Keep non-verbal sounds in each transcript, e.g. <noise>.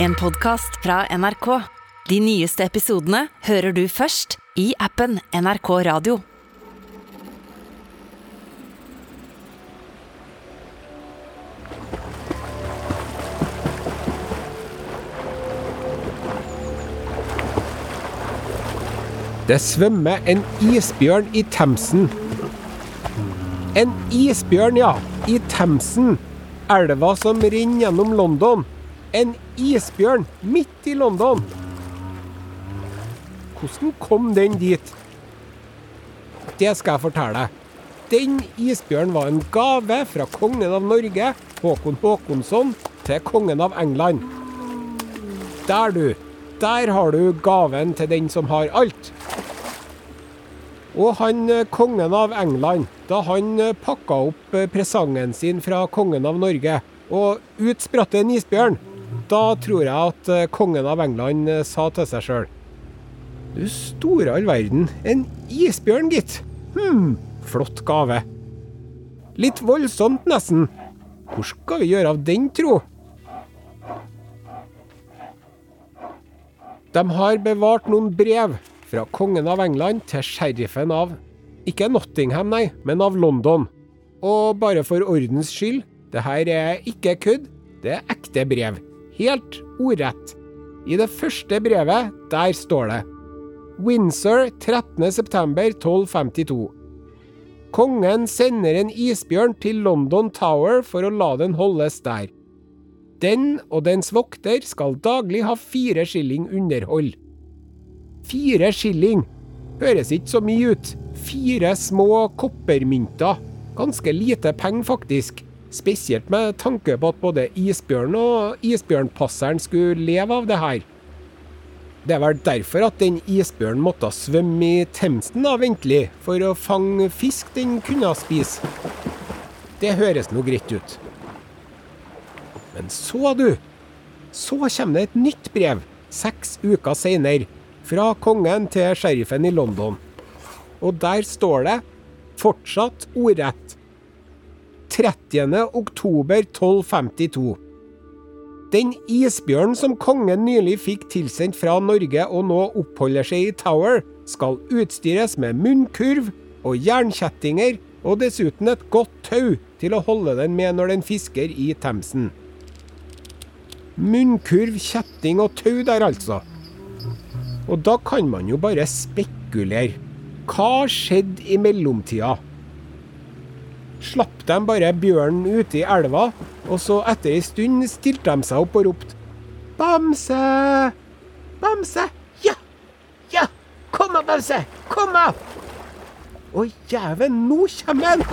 En podkast fra NRK. De nyeste episodene hører du først i appen NRK Radio. Det svømmer en isbjørn i Themsen. En isbjørn, ja. I Themsen. Elva som renner gjennom London. En isbjørn midt i London. Hvordan kom den dit? Det skal jeg fortelle. Den isbjørnen var en gave fra kongen av Norge, Håkon Håkonsson, til kongen av England. Der, du. Der har du gaven til den som har alt. Og han eh, kongen av England, da han eh, pakka opp eh, presangen sin fra kongen av Norge, og ut spratt en isbjørn, da tror jeg at eh, kongen av England eh, sa til seg sjøl Du store all verden, en isbjørn, gitt. Hm, flott gave. Litt voldsomt, nesten. Hvor skal vi gjøre av den, tro? De har bevart noen brev fra kongen av England til sheriffen av Ikke Nottingham, nei, men av London. Og bare for ordens skyld, det her er ikke kødd, det er ekte brev. Helt ordrett. I det første brevet, der står det Windsor 13.9.1252. Kongen sender en isbjørn til London Tower for å la den holdes der. Den og dens vokter skal daglig ha fire skilling underhold. Fire skilling! Høres ikke så mye ut. Fire små koppermynter. Ganske lite penger, faktisk. Spesielt med tanke på at både isbjørn og isbjørnpasseren skulle leve av det her. Det er vel derfor at den isbjørnen måtte svømme i Themsen da, ventelig, for å fange fisk den kunne spise. Det høres nå greit ut. Men så, du. Så kommer det et nytt brev, seks uker seinere, fra kongen til sheriffen i London. Og der står det, fortsatt ordrett, 30. oktober 1252. Den isbjørnen som kongen nylig fikk tilsendt fra Norge og nå oppholder seg i Tower, skal utstyres med munnkurv og jernkjettinger, og dessuten et godt tau til å holde den med når den fisker i Themsen. Munnkurv, kjetting og tau der, altså. Og da kan man jo bare spekulere. Hva skjedde i mellomtida? Slapp de bare bjørnen ute i elva, og så etter ei stund stilte de seg opp og ropte Bamse! Bamse! Ja! Ja! Kom da, Bamse! Kom da! Å, jæven, nå kommer han!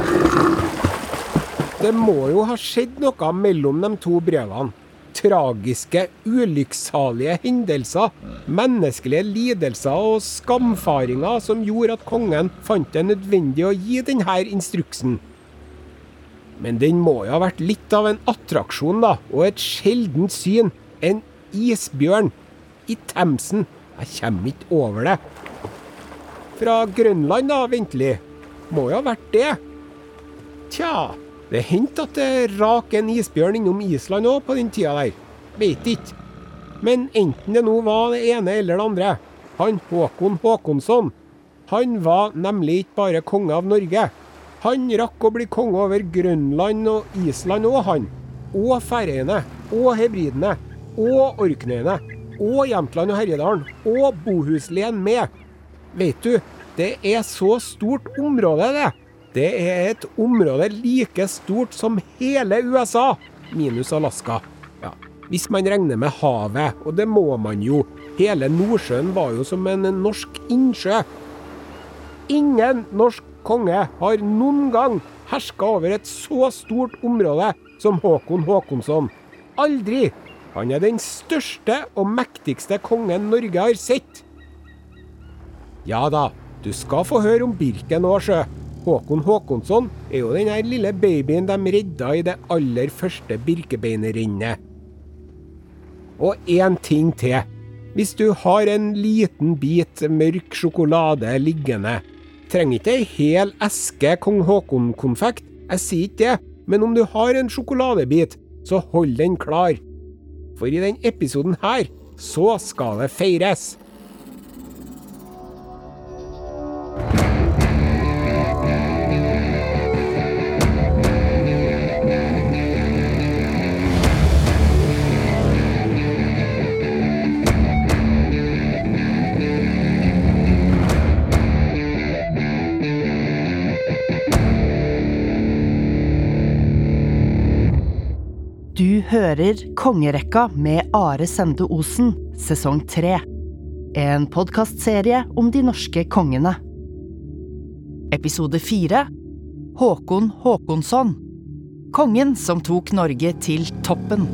Det må jo ha skjedd noe mellom de to brevene. Tragiske, ulykksalige hendelser, menneskelige lidelser og skamfaringer som gjorde at kongen fant det nødvendig å gi denne instruksen. Men den må jo ha vært litt av en attraksjon, da, og et sjeldent syn. En isbjørn i Themsen. Jeg kommer ikke over det. Fra Grønland, da, ventelig. Må jo ha vært det. Tja, det hendte at det rak en isbjørn innom Island òg på den tida der. Veit ikke. Men enten det nå var det ene eller det andre. Han Håkon Håkonsson, han var nemlig ikke bare konge av Norge. Han rakk å bli konge over Grønland og Island òg, han. Og Færøyene. Og Hebridene. Og Orknøyene. Og Jämtland og Herjedalen. Og Bohuslien med. Vet du, det er så stort område, det. Det er et område like stort som hele USA, minus Alaska. Ja, Hvis man regner med havet, og det må man jo. Hele Nordsjøen var jo som en norsk innsjø. Ingen norsk konge har noen gang herska over et så stort område som Håkon Håkonsson. Aldri! Han er den største og mektigste kongen Norge har sett. Ja da, du skal få høre om Birken òg, sjø. Håkon Håkonsson er jo den lille babyen de redda i det aller første Birkebeinerrennet. Og én ting til. Hvis du har en liten bit mørk sjokolade liggende, trenger ikke ei hel eske kong Haakon-konfekt, jeg sier ikke det, men om du har en sjokoladebit, så hold den klar. For i den episoden her, så skal det feires. Hører Kongerekka med Are Sende Osen, sesong tre. En podkastserie om de norske kongene. Episode fire Håkon Håkonsson. Kongen som tok Norge til toppen.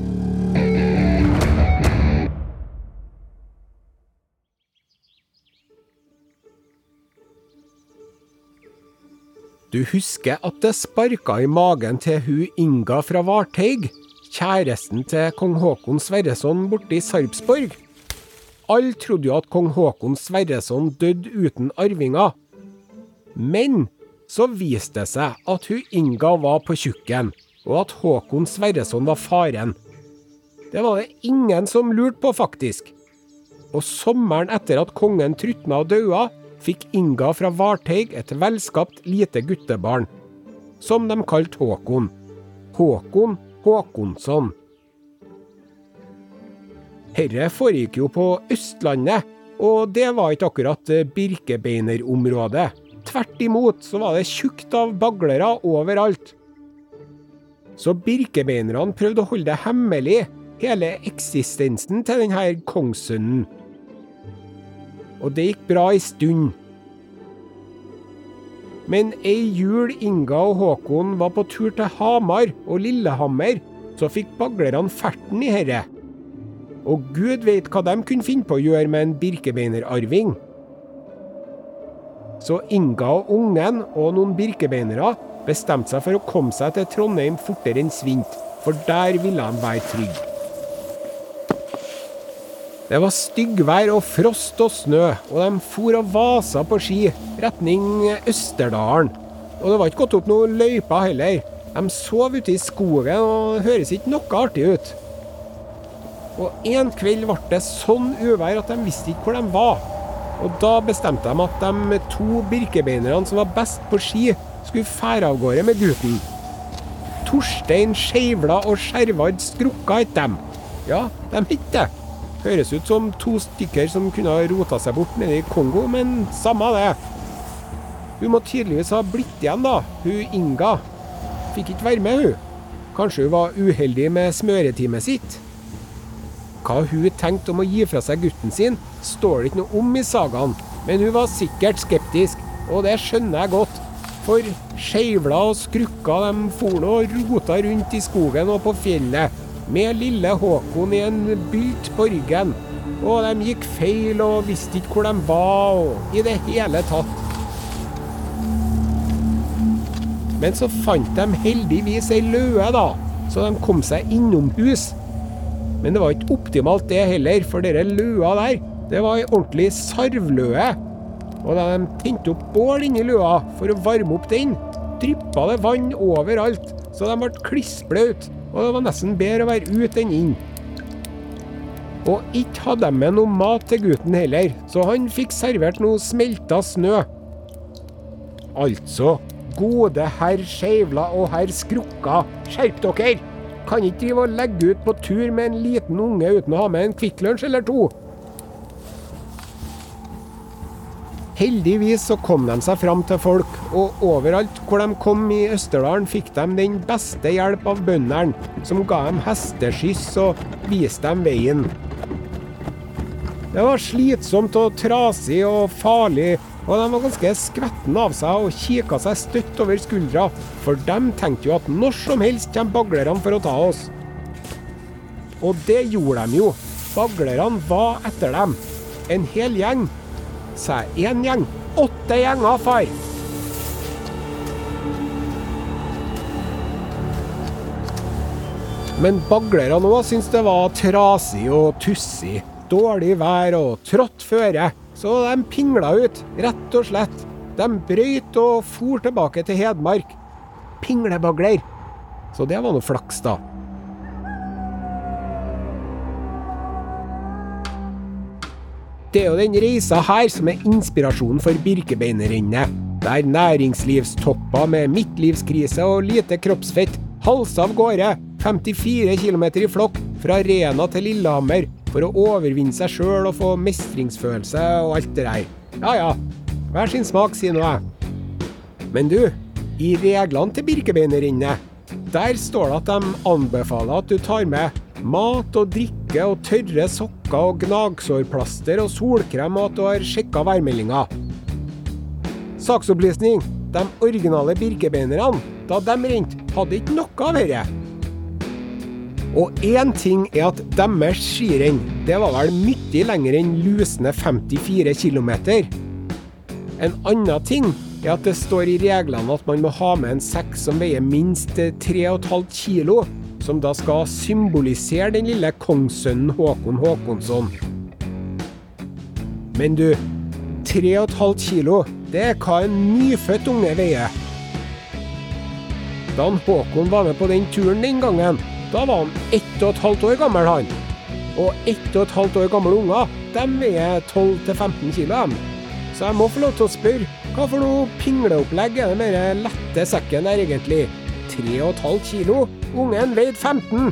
Du husker at det sparka i magen til hun Inga fra Varteig, kjæresten til kong Håkon Sverreson borte i Sarpsborg? Alle trodde jo at kong Håkon Sverreson døde uten arvinger. Men så viste det seg at hun Inga var på tjukken, og at Håkon Sverreson var faren. Det var det ingen som lurte på, faktisk. Og sommeren etter at kongen trutna og daua, fikk Inga fra Varteig et velskapt lite guttebarn, som de kalte Håkon. Håkon Håkonsson. Herre foregikk jo på Østlandet, og det var ikke akkurat birkebeinerområdet. Tvert imot så var det tjukt av baglere overalt. Så birkebeinerne prøvde å holde det hemmelig, hele eksistensen til denne kongssønnen. Og det gikk bra ei stund. Men ei jul Inga og Håkon var på tur til Hamar og Lillehammer, så fikk baglerne ferten i herre. Og gud veit hva de kunne finne på å gjøre med en birkebeinerarving. Så Inga og ungen og noen birkebeinere bestemte seg for å komme seg til Trondheim fortere enn svint, for der ville de være trygge. Det var styggvær og frost og snø, og de for og vasa på ski retning Østerdalen. Og det var ikke gått opp noen løyper heller. De sov ute i skogen, og høres ikke noe artig ut. Og en kveld ble det sånn uvær at de visste ikke hvor de var. Og da bestemte de at de to birkebeinerne som var best på ski, skulle fære av gårde med gutten. Torstein Skeivla og Skjervard Skrukka het dem. Ja, de het det. Høres ut som to stykker som kunne ha rota seg bort nede i Kongo, men samme det. Hun må tydeligvis ha blitt igjen, da, hun Inga. Fikk ikke være med, hun. Kanskje hun var uheldig med smøreteamet sitt? Hva hun tenkte om å gi fra seg gutten sin, står det ikke noe om i sagaen, men hun var sikkert skeptisk, og det skjønner jeg godt. For Skeivla og Skrukka de for nå og rota rundt i skogen og på fjellet med lille Håkon i en bylt på ryggen. Og de gikk feil og visste ikke hvor de var, og i det hele tatt. Men så fant de heldigvis ei løe, da, så de kom seg innomhus. Men det var ikke optimalt det heller, for dere løa der, det var ei ordentlig sarvløe. Og da de tente opp bål inni løa for å varme opp den, dryppa det vann overalt, så de ble klissblaute og det var nesten bedre å være ute enn inn. Og ikke hadde de med noe mat til gutten heller, så han fikk servert noe smelta snø. Altså, gode herr Skeivla og herr Skrukka, skjerp dere! Kan ikke drive og legge ut på tur med en liten unge uten å ha med en Kvikk eller to. Heldigvis så kom de seg fram til folk, og overalt hvor de kom i Østerdalen, fikk de den beste hjelp av bøndene, som ga dem hesteskyss og viste dem veien. Det var slitsomt og trasig og farlig, og de var ganske skvetne av seg og kikka seg støtt over skuldra, for de tenkte jo at når som helst kommer baglerne for å ta oss. Og det gjorde de jo. Baglerne var etter dem. En hel gjeng seg én gjeng. Åtte gjenger, far! Men baglerne òg syntes det var trasig og tussig. Dårlig vær og trått føre. Så de pingla ut, rett og slett. De brøyt og for tilbake til Hedmark. Pinglebagler. Så det var nå flaks, da. Det er jo den reisa her som er inspirasjonen for Birkebeinerrennet. Der næringslivstopper med midtlivskrise og lite kroppsfett halser av gårde 54 km i flokk fra Rena til Lillehammer for å overvinne seg sjøl og få mestringsfølelse og alt det der. Ja ja, hver sin smak, sier nå jeg. Men du, i reglene til Birkebeinerrennet, der står det at de anbefaler at du tar med mat og drikke og tørre sokker og gnagsårplaster og solkrem, og at du har sjekka værmeldinga. Saksopplysning. De originale birkebeinerne, da de rente, hadde ikke noe av dette. Og én ting er at deres skirenn, det var vel mye lenger enn lusne 54 km. En annen ting er at det står i reglene at man må ha med en sekk som veier minst 3,5 kilo, som da skal symbolisere den lille kongssønnen Håkon Håkonsson. Men du, 3,5 kilo, det er hva en nyfødt unge veier. Da Håkon var med på den turen den gangen, da var han ett og et halvt år gammel, han. Og ett og et halvt år gamle unger, de veier 12-15 kilo, dem. Så jeg må få lov til å spørre, hva for noe pingleopplegg er det med den lette sekken der, egentlig? 3,5 kilo? Ungen veide 15!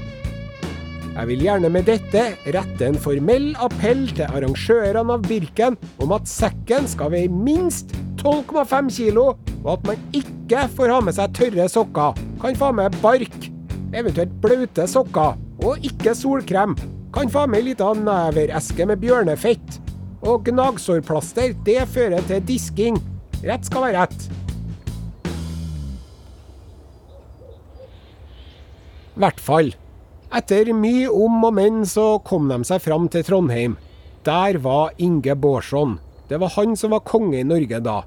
Jeg vil gjerne med dette rette en formell appell til arrangørene av Birken om at sekken skal veie minst 12,5 kilo, og at man ikke får ha med seg tørre sokker. Kan få med bark, eventuelt blaute sokker, og ikke solkrem. Kan få med ei lita nevereske med bjørnefett. Og gnagsårplaster, det fører til disking. Rett skal være rett. Hvert fall. Etter mye om og men så kom de seg fram til Trondheim. Der var Inge Bårdsson. Det var han som var konge i Norge da.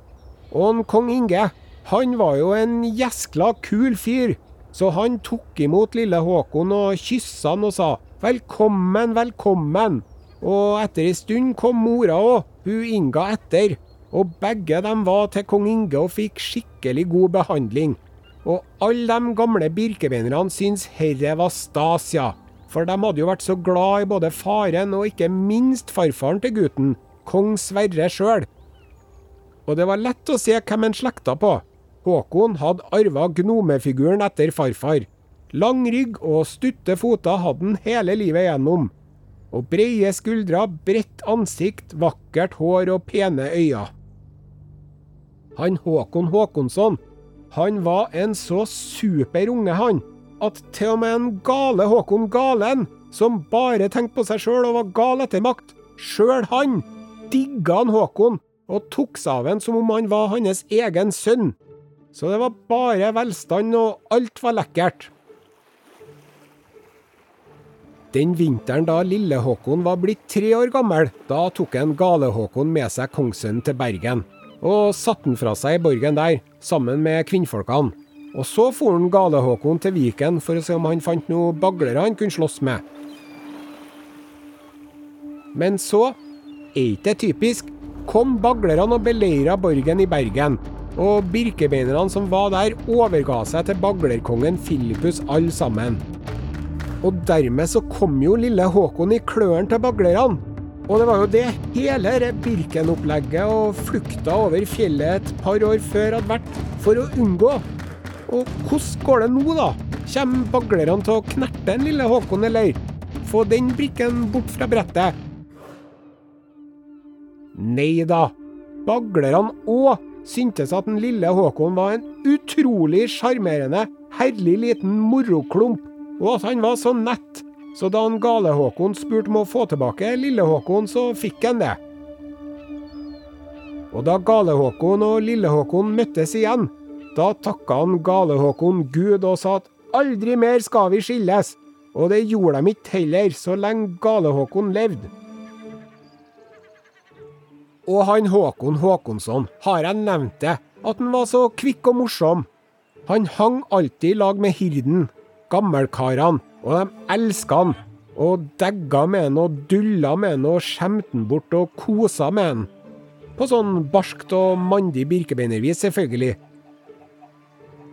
Og en kong Inge, han var jo en gjeskla kul fyr. Så han tok imot lille Håkon og kyssa han og sa 'velkommen, velkommen'. Og etter ei stund kom mora òg, hun Inga etter. Og begge dem var til kong Inge og fikk skikkelig god behandling. Og alle de gamle birkebeinerne syntes herre var stas, ja. For de hadde jo vært så glad i både faren og ikke minst farfaren til gutten, kong Sverre sjøl. Og det var lett å se hvem en slekta på. Håkon hadde arva gnomefiguren etter farfar. Lang rygg og stutte foter hadde han hele livet gjennom. Og breie skuldre, bredt ansikt, vakkert hår og pene øyne. Han Håkon Håkonsson han var en så super unge, han, at til og med en gale Håkon Galen, som bare tenkte på seg sjøl og var gal etter makt, sjøl han digga han Håkon og tok seg av han som om han var hans egen sønn. Så det var bare velstand, og alt var lekkert. Den vinteren da Lille-Håkon var blitt tre år gammel, da tok en Gale-Håkon med seg kongssønnen til Bergen og satte han fra seg i borgen der, sammen med kvinnfolkene. Og så for han Gale-Håkon til Viken for å se om han fant noen baglere han kunne slåss med. Men så, er ikke det typisk, kom baglerne og beleira borgen i Bergen. Og birkebeinerne som var der, overga seg til baglerkongen Filipus alle sammen. Og dermed så kom jo lille Håkon i klørne til baglerne. Og det var jo det hele Birken-opplegget og flukta over fjellet et par år før hadde vært for å unngå. Og hvordan går det nå, da? Kommer baglerne til å knerte den lille Håkon, eller? Få den brikken bort fra brettet? Nei da. Baglerne òg syntes at den lille Håkon var en utrolig sjarmerende, herlig liten moroklump, og at han var så nett så da han Gale-Håkon spurte om å få tilbake Lille-Håkon, så fikk han det. Og da Gale-Håkon og Lille-Håkon møttes igjen, da takka han Gale-Håkon Gud og sa at aldri mer skal vi skilles, og det gjorde de ikke heller, så lenge Gale-Håkon levde. Og han Håkon Håkonsson, har jeg nevnt det, at han var så kvikk og morsom. Han hang alltid i lag med hirden, gammelkarene, og de elska han. Og degga med han og dulla med han og skjemte han bort og kosa med han. På sånn barskt og mandig birkebeinervis, selvfølgelig.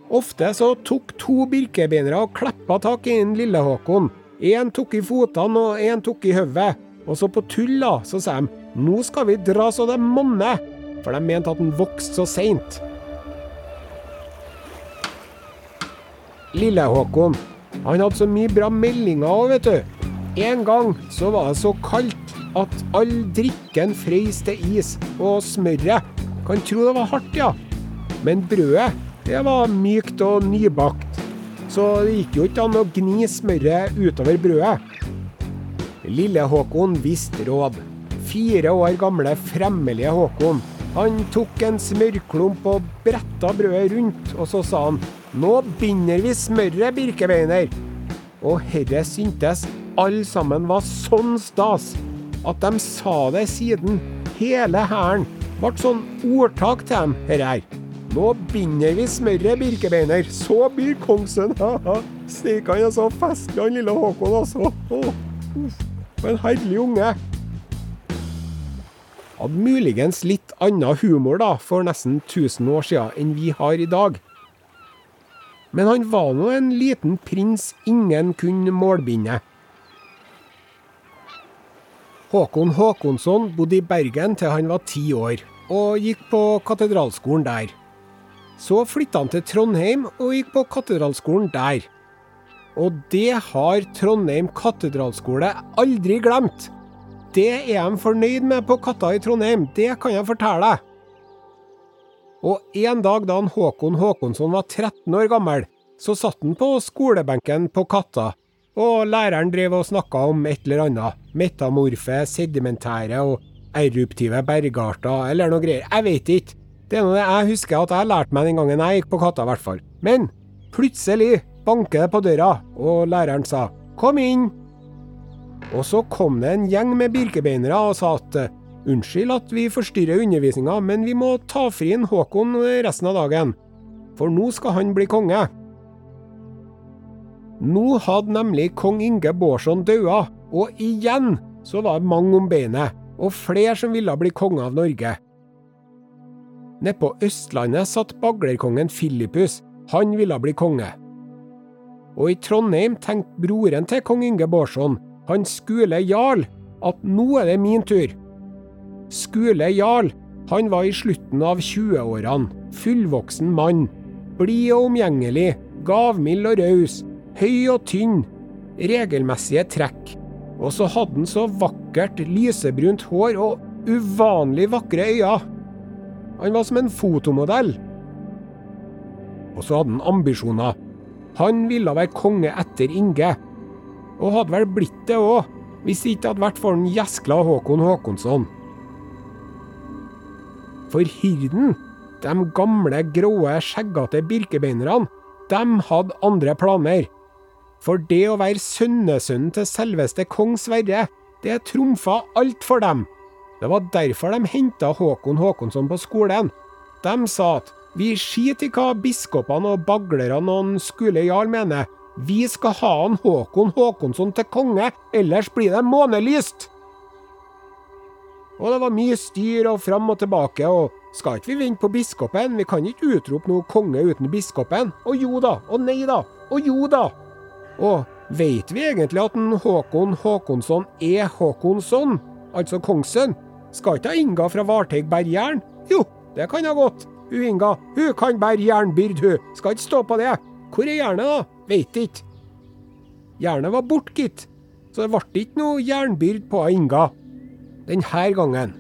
Ofte så tok to birkebeinere og kleppa tak i den lille Håkon. Én tok i fotene og én tok i hodet. Og så på tull, da, så sa de nå skal vi dra så det monner, for de mente at den vokste så seint. Lille-Håkon, han hadde så mye bra meldinger òg, vet du. En gang så var det så kaldt at all drikken frøys til is, og smøret Kan tro det var hardt, ja. Men brødet, det var mykt og nybakt. Så det gikk jo ikke an å gni smøret utover brødet. Lille Håkon visste råd. Fire år gamle, fremmelige Håkon. Han tok en smørklump og bretta brødet rundt, og så sa han Nå binder vi smøret, Birkebeiner. Og herre syntes alle sammen var sånn stas at de sa det siden. Hele hæren ble sånn ordtak til dem, herre her. Nå binder vi smøret, Birkebeiner, så blir kongssønn, <laughs> ha-ha. Steike, han er så festlig, han lille Håkon, altså. For en herlig unge. Hadde muligens litt annen humor da, for nesten 1000 år siden enn vi har i dag. Men han var nå en liten prins ingen kunne målbinde. Håkon Håkonsson bodde i Bergen til han var ti år, og gikk på katedralskolen der. Så flytta han til Trondheim og gikk på katedralskolen der. Og det har Trondheim katedralskole aldri glemt. Det er de fornøyd med på Katta i Trondheim, det kan jeg fortelle deg. Og en dag da han Håkon Håkonsson var 13 år gammel, så satt han på skolebenken på Katta, og læreren drev og snakka om et eller annet. Metamorfe, sedimentære og eruptive bergarter, eller noe greier. Jeg vet ikke. Det er noe jeg husker at jeg lærte meg den gangen jeg gikk på Katta, i hvert fall. Men plutselig banker det på døra, og læreren sa 'kom inn'. Og så kom det en gjeng med birkebeinere og sa at unnskyld at vi forstyrrer undervisninga, men vi må ta fri en Håkon resten av dagen, for nå skal han bli konge. Nå hadde nemlig kong Inge Bårdsson daua, og igjen så var det mange om beinet, og flere som ville bli konge av Norge. Nede på Østlandet satt baglerkongen Filippus, han ville bli konge. Og i Trondheim tenkte broren til kong Inge Bårdsson, han Skule Jarl, at nå er det min tur. Skule Jarl, han var i slutten av 20-årene, fullvoksen mann. Blid og omgjengelig, gavmild og raus, høy og tynn, regelmessige trekk. Og så hadde han så vakkert lysebrunt hår og uvanlig vakre øyne. Han var som en fotomodell. Og så hadde han ambisjoner. Han ville være konge etter Inge. Og hadde vel blitt det òg, hvis det ikke hadde vært for den gjeskla Håkon Håkonsson. For hirden, de gamle, gråe, skjeggete birkebeinerne, de hadde andre planer. For det å være sønnesønnen til selveste kong Sverre, det trumfa alt for dem. Det var derfor de henta Håkon Håkonsson på skolen. De sa at vi skiter i hva biskopene og baglerne og Skule Jarl mener. Vi skal ha han Håkon Håkonsson til konge, ellers blir det månelyst! Og det var mye styr og fram og tilbake, og skal ikke vi vente på biskopen? Vi kan ikke utrope noe konge uten biskopen. Og jo da, og nei da, og jo da. Og veit vi egentlig at en Håkon Håkonsson er Håkonsson, altså kongssønn? Skal ikke Inga fra Varteig bære jern? Jo, det kan ha godt. Hun Inga, hun kan bære jernbyrd, hun. Skal ikke stå på det. Hvor er jernet, da? Veit ikke. Jernet var borte, gitt. Så det ble ikke noe jernbyrd på Inga. Denne gangen.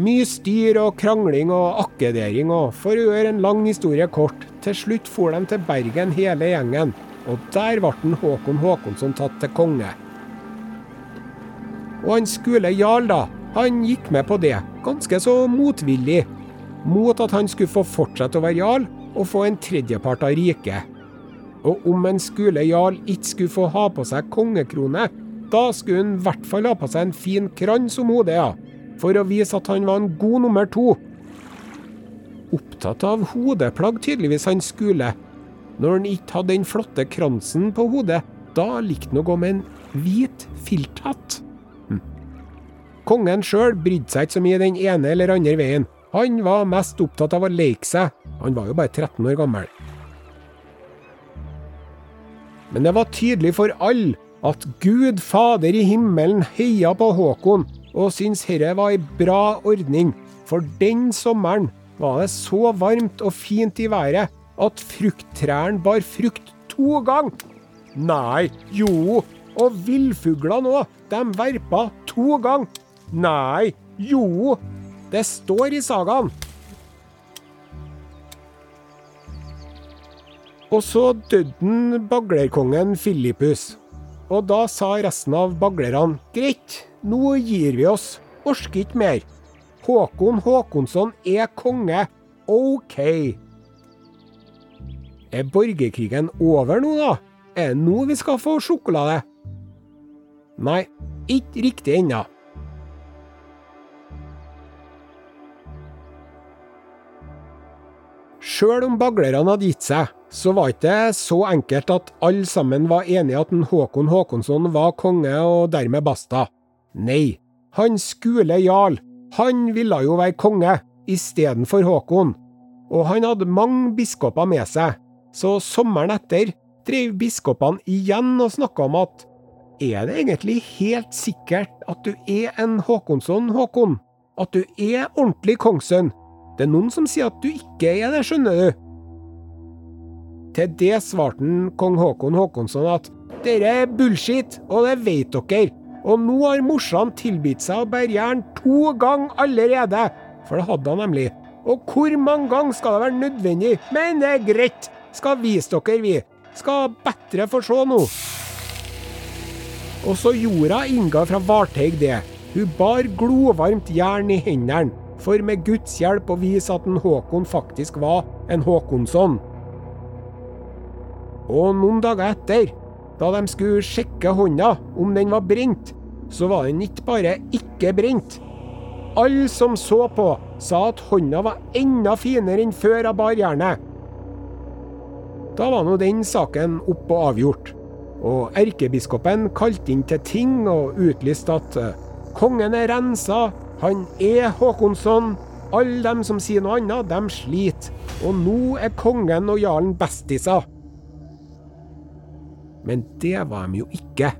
Mye styr og krangling og akkedering, og for å gjøre en lang historie kort, til slutt for de til Bergen hele gjengen, og der ble Håkon Håkonsson tatt til konge. Og han Skule Jarl, da, han gikk med på det, ganske så motvillig, mot at han skulle få fortsette å være jarl og få en tredjepart av riket. Og om en Skule jarl ikke skulle få ha på seg kongekrone, da skulle han i hvert fall ha på seg en fin krans om hodet, ja, for å vise at han var en god nummer to. Opptatt av hodeplagg, tydeligvis, han Skule. Når han ikke hadde den flotte kransen på hodet, da likte han å gå med en hvit filthatt. Hm. Kongen sjøl brydde seg ikke så mye den ene eller andre veien. Han var mest opptatt av å leke seg, han var jo bare 13 år gammel. Men det var tydelig for alle at Gud Fader i himmelen heia på Håkon og syntes herre var ei bra ordning, for den sommeren var det så varmt og fint i været at frukttrærne bar frukt to ganger. Nei, jo, og villfuglene òg, de verpa to ganger. Nei, jo, det står i sagaen. Og så døde baglerkongen Filippus. Og da sa resten av baglerne greit, nå gir vi oss, orker ikke mer. Håkon Håkonsson er konge, OK. Er borgerkrigen over nå, da? Er det nå vi skal få sjokolade? Nei, ikke riktig ennå. Sjøl om baglerne hadde gitt seg, så var ikke det så enkelt at alle sammen var enige at en Håkon Håkonsson var konge og dermed basta. Nei, han Skule jarl, han ville jo være konge istedenfor Håkon, og han hadde mange biskoper med seg, så sommeren etter drev biskopene igjen og snakka om at er det egentlig helt sikkert at du er en Håkonsson, Håkon? At du er ordentlig kongssønn? Det er noen som sier at du ikke er det, skjønner du. Til det svarte kong Håkon Håkonsson at dere er bullshit, og det vet dere. Og nå har morsan tilbudt seg å bære jern to ganger allerede, for det hadde han nemlig. Og hvor mange ganger skal det være nødvendig? Men det er greit, skal vise dere, vi. Skal bedre få se nå. Også jorda innga fra Varteig det. Hun bar glovarmt jern i hendene for med Guds hjelp å vise at en Håkon faktisk var en Håkonsson. Og noen dager etter, da de skulle sjekke hånda om den var brent, så var den ikke bare ikke brent. Alle som så på, sa at hånda var enda finere enn før jeg bar jernet. Da var nå den saken opp og avgjort, og erkebiskopen kalte inn til ting og utlyste at eh, kongen er rensa, han er Håkonsson. Alle dem som sier noe annet, dem sliter. Og nå er kongen og jarlen bestiser. Men det var de jo ikke.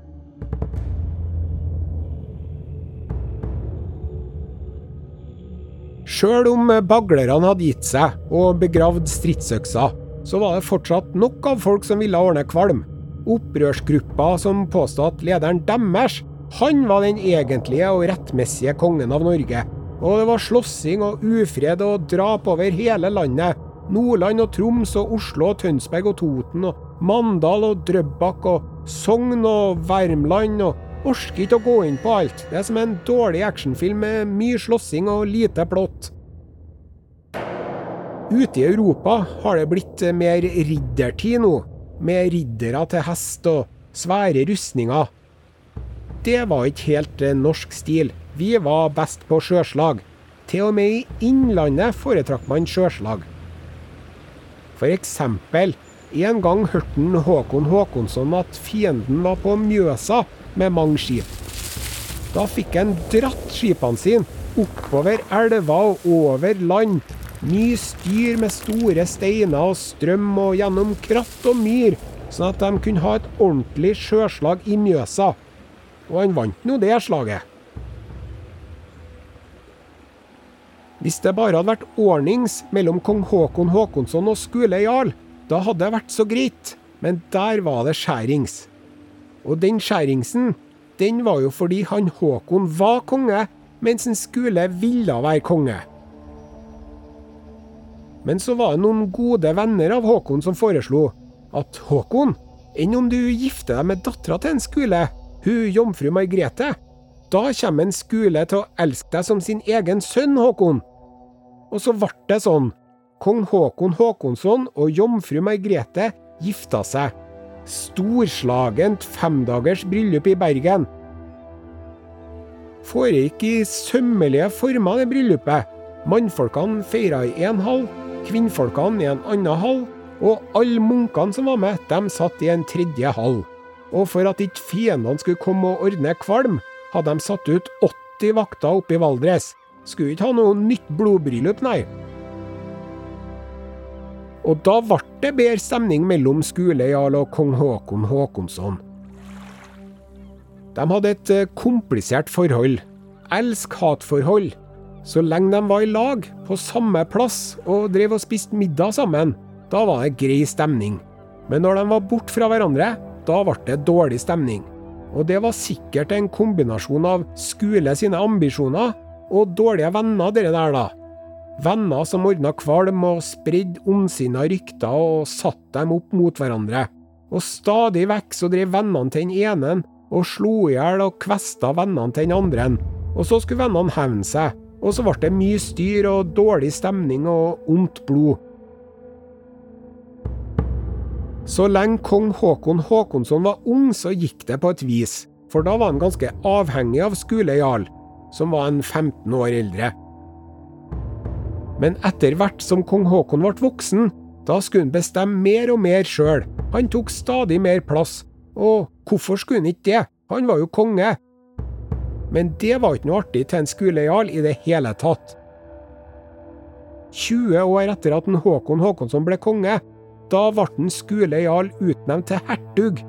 Sjøl om baglerne hadde gitt seg og begravd stridsøksa, så var det fortsatt nok av folk som ville ordne kvalm. Opprørsgruppa som påstod at lederen deres, han var den egentlige og rettmessige kongen av Norge. Og det var slåssing og ufred og drap over hele landet. Nordland og Troms og Oslo og Tønsberg og Toten og Mandal og Drøbak og Sogn og Värmland og Orker ikke å gå inn på alt. Det er som en dårlig actionfilm med mye slåssing og lite plott. Ute i Europa har det blitt mer riddertid nå, med riddere til hest og svære rustninger. Det var ikke helt norsk stil. Vi var best på sjøslag. Til og med i Innlandet foretrakk man sjøslag. For eksempel, en gang hørte Håkon Håkonsson at fienden var på Mjøsa med mange skip. Da fikk han dratt skipene sine oppover elva og over land. Mye styr med store steiner og strøm og gjennom kratt og myr, sånn at de kunne ha et ordentlig sjøslag i Mjøsa. Og han vant nå det slaget. Hvis det bare hadde vært ordnings mellom kong Håkon Håkonsson og Skule jarl, da hadde det vært så greit, men der var det skjærings. Og den skjæringsen, den var jo fordi han Håkon var konge, mens en Skule ville være konge. Men så var det noen gode venner av Håkon som foreslo at Håkon, enn om du gifter deg med dattera til en Skule, hun jomfru Margrethe, da kommer en Skule til å elske deg som sin egen sønn, Håkon. Og så ble det sånn. Kong Håkon Håkonsson og jomfru Margrethe gifta seg. Storslagent femdagers bryllup i Bergen. Foregikk i sømmelige former, det bryllupet. Mannfolkene feira i én hall, kvinnfolkene i en annen hall, og alle munkene som var med, de satt i en tredje hall. Og for at ikke fiendene skulle komme og ordne kvalm, hadde de satt ut 80 vakter oppe i Valdres. Skulle ikke ha noe nytt blodbryllup, nei. Og da ble det bedre stemning mellom skulejarl og kong Håkon Håkonsson. De hadde et eh, komplisert forhold. Elsk-hat-forhold. Så lenge de var i lag, på samme plass, og drev og spiste middag sammen, da var det grei stemning. Men når de var borte fra hverandre, da ble det dårlig stemning. Og det var sikkert en kombinasjon av Skule sine ambisjoner og dårlige venner, dere der, da. Venner som ordna kvalm og spredde ondsinna rykter og satte dem opp mot hverandre. Og stadig vekk så drev vennene til den ene og slo i hjel og kvesta vennene til den andre. Og så skulle vennene hevne seg, og så ble det mye styr og dårlig stemning og ondt blod. Så lenge kong Håkon Håkonsson var ung, så gikk det på et vis, for da var han ganske avhengig av Skule jarl, som var en 15 år eldre. Men etter hvert som kong Haakon ble voksen, da skulle han bestemme mer og mer sjøl. Han tok stadig mer plass. Og hvorfor skulle han ikke det? Han var jo konge. Men det var ikke noe artig til en skulejarl i det hele tatt. 20 år etter at Håkon Håkonsson ble konge, da ble den Skule utnevnt til hertug.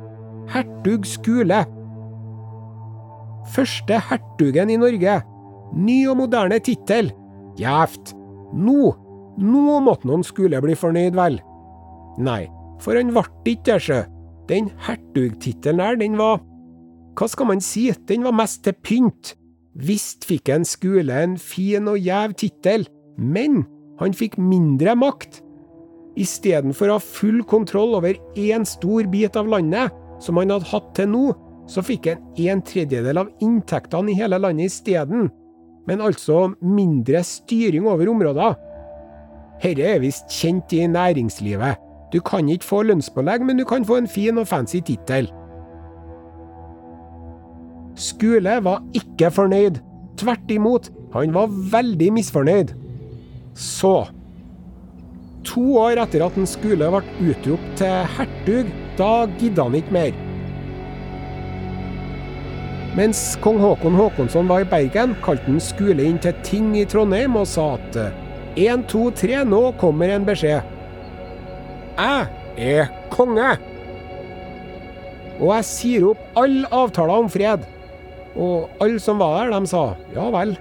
Hertug Skule. Første hertugen i Norge. Ny og moderne tittel. Gjevt. Nå, nå måtte noen Skule bli fornøyd, vel? Nei, for han ble ikke det, sjø. Den hertugtittelen her, den var Hva skal man si, den var mest til pynt. Visst fikk en Skule en fin og gjev tittel, men han fikk mindre makt. Istedenfor å ha full kontroll over én stor bit av landet, som han hadde hatt til nå, så fikk han en tredjedel av inntektene i hele landet isteden. Men altså mindre styring over områder. Herre er visst kjent i næringslivet. Du kan ikke få lønnspålegg, men du kan få en fin og fancy tittel. Skule var ikke fornøyd. Tvert imot, han var veldig misfornøyd. Så To år etter at Skule ble utropt til hertug, da gidda han ikke mer. Mens kong Håkon Håkonsson var i Bergen, kalte han Skule inn til ting i Trondheim og sa at én, to, tre, nå kommer en beskjed. Jeg er konge! Og jeg sier opp alle avtaler om fred. Og alle som var der, de sa ja vel.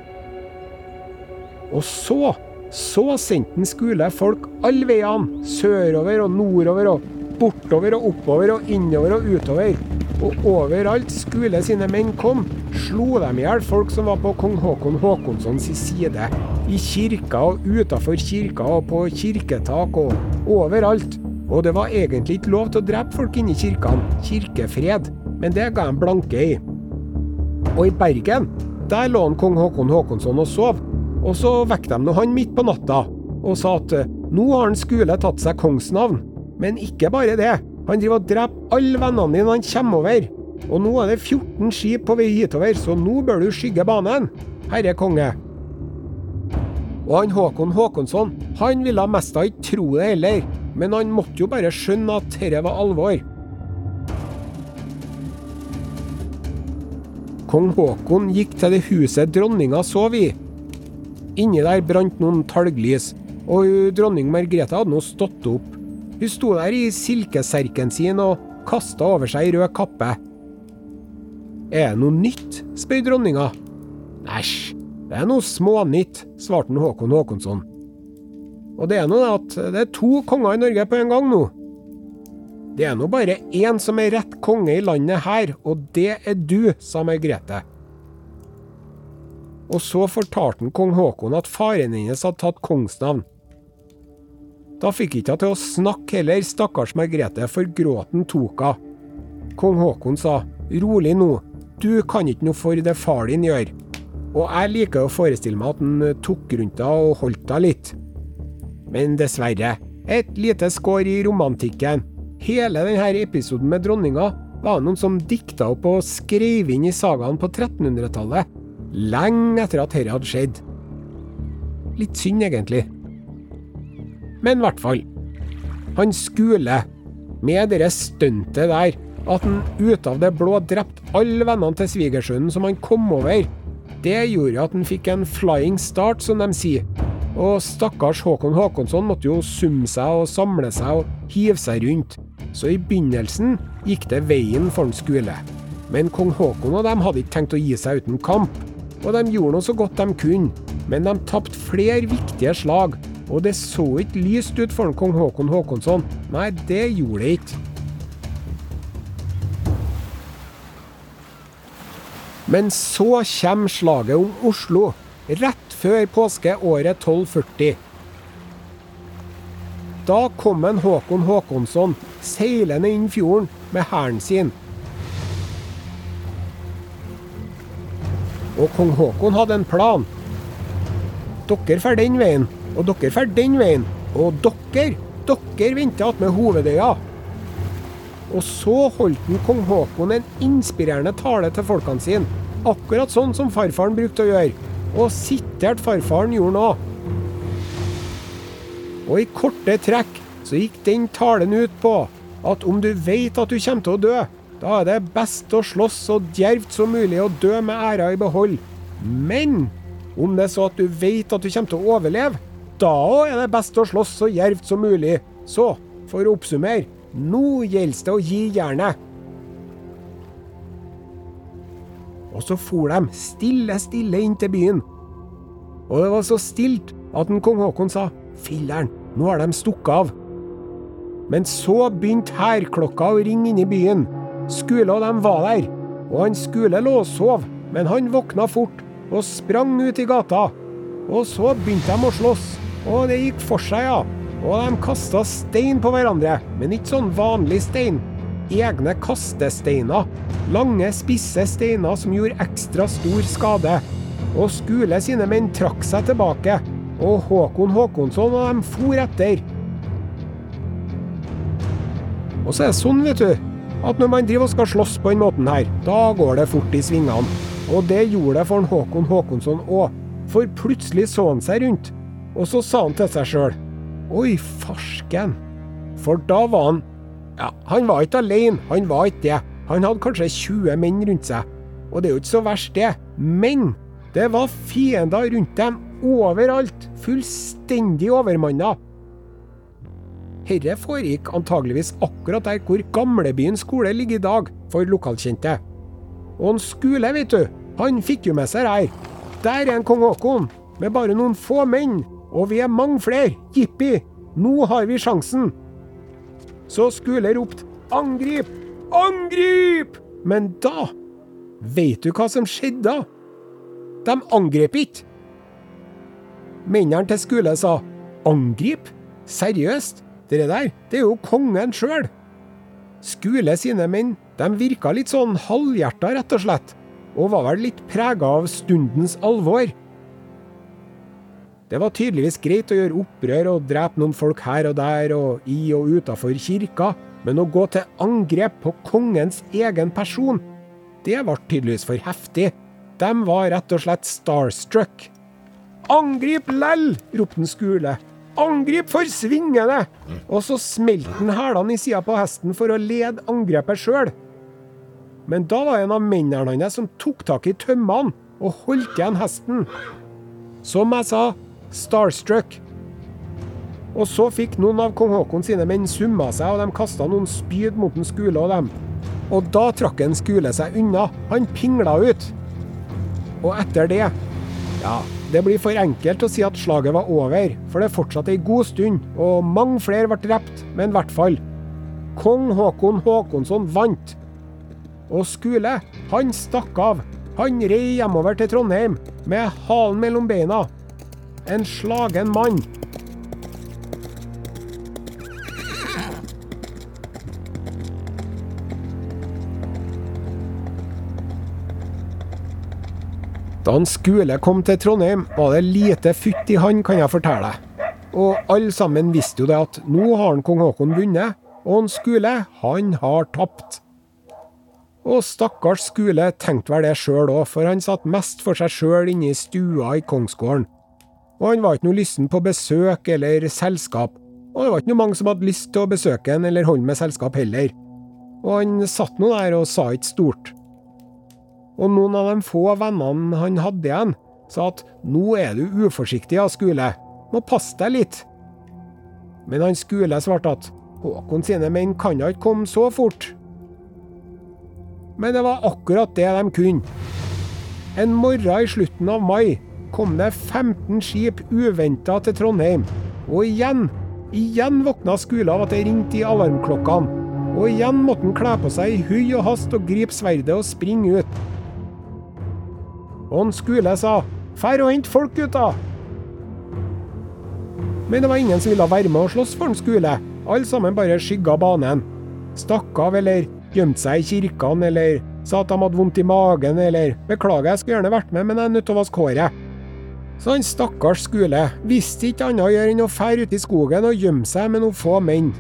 Og så så sendte han Skule folk alle veiene, sørover og nordover og bortover og oppover og innover og utover. Og overalt Skule sine menn kom, slo de i hjel folk som var på kong Håkon Håkonssons side. I kirka og utafor kirka og på kirketak og overalt. Og det var egentlig ikke lov til å drepe folk inni kirkene. Kirkefred. Men det ga de blanke i. Og i Bergen, der lå han kong Håkon Håkonsson og sov. Og så vekket de nå han midt på natta og sa at nå har han Skule tatt seg kongsnavn. Men ikke bare det. Han driver og dreper alle vennene dine han kommer over. Og nå er det 14 skip på vei hitover, så nå bør du skygge banen, herre konge. Og han Håkon Håkonsson, han ville mest av ikke tro det heller, men han måtte jo bare skjønne at dette var alvor. Kong Håkon gikk til det huset dronninga sov i. Inni der brant noen talglys, og dronning Margrethe hadde nå stått opp. Hun sto der i silkeserken sin og kasta over seg ei rød kappe. Er det noe nytt? spør dronninga. Æsj, det er noe smånytt, svarte Håkon Håkonsson. Og det er nå at det er to konger i Norge på en gang nå. Det er nå bare én som er rett konge i landet her, og det er du, sa Margrethe. Og så fortalte han kong Håkon at faren hennes hadde tatt kongsnavn. Da fikk ikke hun til å snakke heller, stakkars Margrethe, for gråten tok henne. Kong Håkon sa, rolig nå, du kan ikke noe for det far din gjør. Og jeg liker å forestille meg at han tok rundt deg og holdt deg litt. Men dessverre, et lite skår i romantikken. Hele denne episoden med dronninga var noen som dikta opp og skrev inn i sagaen på 1300-tallet, lenge etter at dette hadde skjedd. Litt synd, egentlig. Men i hvert fall. Han Skule, med det stuntet der, at han ut av det blå drepte alle vennene til svigersønnen som han kom over, det gjorde at han fikk en flying start, som de sier. Og stakkars Håkon Håkonsson måtte jo summe seg og samle seg og hive seg rundt. Så i begynnelsen gikk det veien for han Skule. Men kong Håkon og dem hadde ikke tenkt å gi seg uten kamp, og de gjorde nå så godt de kunne. Men de tapte flere viktige slag, og det så ikke lyst ut for kong Haakon Haakonsson. Nei, det gjorde det ikke. Men så kommer slaget om Oslo, rett før påske året 1240. Da kom en Håkon Håkonsson seilende inn fjorden med hæren sin. Og kong Håkon hadde en plan. Dere drar den veien, og dere drar den veien. Og dere, dere venter attmed Hovedøya. Og så holdt den kong Håkon en inspirerende tale til folkene sine. Akkurat sånn som farfaren brukte å gjøre. Og sitert farfaren gjorde nå. Og i korte trekk så gikk den talen ut på at om du vet at du kommer til å dø, da er det best å slåss så djervt som mulig og dø med æra i behold. Men om det er så at du vet at du kommer til å overleve, da òg er det best å slåss så djervt som mulig. Så, for å oppsummere, nå gjelder det å gi jernet. Og så for de stille, stille inn til byen. Og det var så stilt at en kong Haakon sa Filler'n, nå har de stukket av. Men så begynte hærklokka å ringe inne i byen. Skule og dem var der. Og han Skule lå og sov, men han våkna fort og sprang ut i gata. Og så begynte de å slåss, og det gikk for seg, ja. Og de kasta stein på hverandre, men ikke sånn vanlig stein. Egne kastesteiner. Lange, spisse steiner som gjorde ekstra stor skade. Og Skule sine menn trakk seg tilbake, og Håkon Håkonsson og dem for etter. Og så er det sånn, vet du, at når man driver og skal slåss på den måten her, da går det fort i svingene. Og det gjorde det for Håkon Håkonsson òg. For plutselig så han seg rundt, og så sa han til seg sjøl Oi, farsken. For da var han Ja, han var ikke alene, han var ikke det. Han hadde kanskje 20 menn rundt seg. Og det er jo ikke så verst, det. Men det var fiender rundt dem overalt. Fullstendig overmanna. Herre foregikk antageligvis akkurat der hvor gamlebyen skole ligger i dag, for lokalkjente. Og en skole, vet du, han fikk jo med seg her. Der er en kong Haakon, med bare noen få menn, og vi er mange flere. Jippi, nå har vi sjansen. Så Skule ropte 'angrip, angrip'! Men da Vet du hva som skjedde da? De angrep ikke. Mennene til Skule sa 'angrip'? Seriøst? Det der, det er jo kongen sjøl. Skule sine menn, de virka litt sånn halvhjerta, rett og slett og var vel litt prega av stundens alvor. Det var tydeligvis greit å gjøre opprør og drepe noen folk her og der og i og utafor kirka, men å gå til angrep på kongens egen person, det ble tydeligvis for heftig. De var rett og slett starstruck. Angrip lell! ropte en Skule. Angrip for svingene! Og så smelte han hælene i sida på hesten for å lede angrepet sjøl. Men da var det en av mennene hans som tok tak i tømmene og holdt igjen hesten. Som jeg sa, starstruck. Og så fikk noen av kong Haakon sine menn summa seg, og de kasta noen spyd mot en Skule og dem. Og da trakk en Skule seg unna. Han pingla ut. Og etter det Ja, det blir for enkelt å si at slaget var over, for det fortsatte ei god stund, og mange flere ble drept, men i hvert fall. Kong Haakon Haakonsson vant. Og Skule, han stakk av. Han rei hjemover til Trondheim med halen mellom beina. En slagen mann. Da han Skule kom til Trondheim, var det lite fytt i han, kan jeg fortelle. Og alle sammen visste jo det at nå har han kong Haakon vunnet, og han Skule, han har tapt. Og stakkars Skule tenkte vel det sjøl òg, for han satt mest for seg sjøl inne i stua i kongsgården. Og han var ikke noe lysten på besøk eller selskap, og det var ikke noe mange som hadde lyst til å besøke han eller holde med selskap heller. Og han satt nå der og sa ikke stort. Og noen av de få vennene han hadde igjen, sa at nå er du uforsiktig, ja, Skule, må passe deg litt. Men han Skule svarte at Håkon sine menn kan da ikke komme så fort. men det var akkurat det de kunne. En morgen i slutten av mai kom det 15 skip uventa til Trondheim. Og igjen, igjen våkna Skule av at det ringte i alarmklokkene. Og igjen måtte han kle på seg i hui og hast og gripe sverdet og springe ut. Og Skule sa 'Fær og hent folk, gutta'. Men det var ingen som ville være med og slåss for en Skule. Alle sammen bare skygga banen. Stakk av eller gjemte seg i kirkene eller sa at de hadde vondt i magen eller 'Beklager, jeg skulle gjerne vært med, men jeg er nødt til å vaske håret'. Så han stakkars Skule visste ikke annet å gjøre enn å fære ut i skogen og gjemme seg med noen få menn.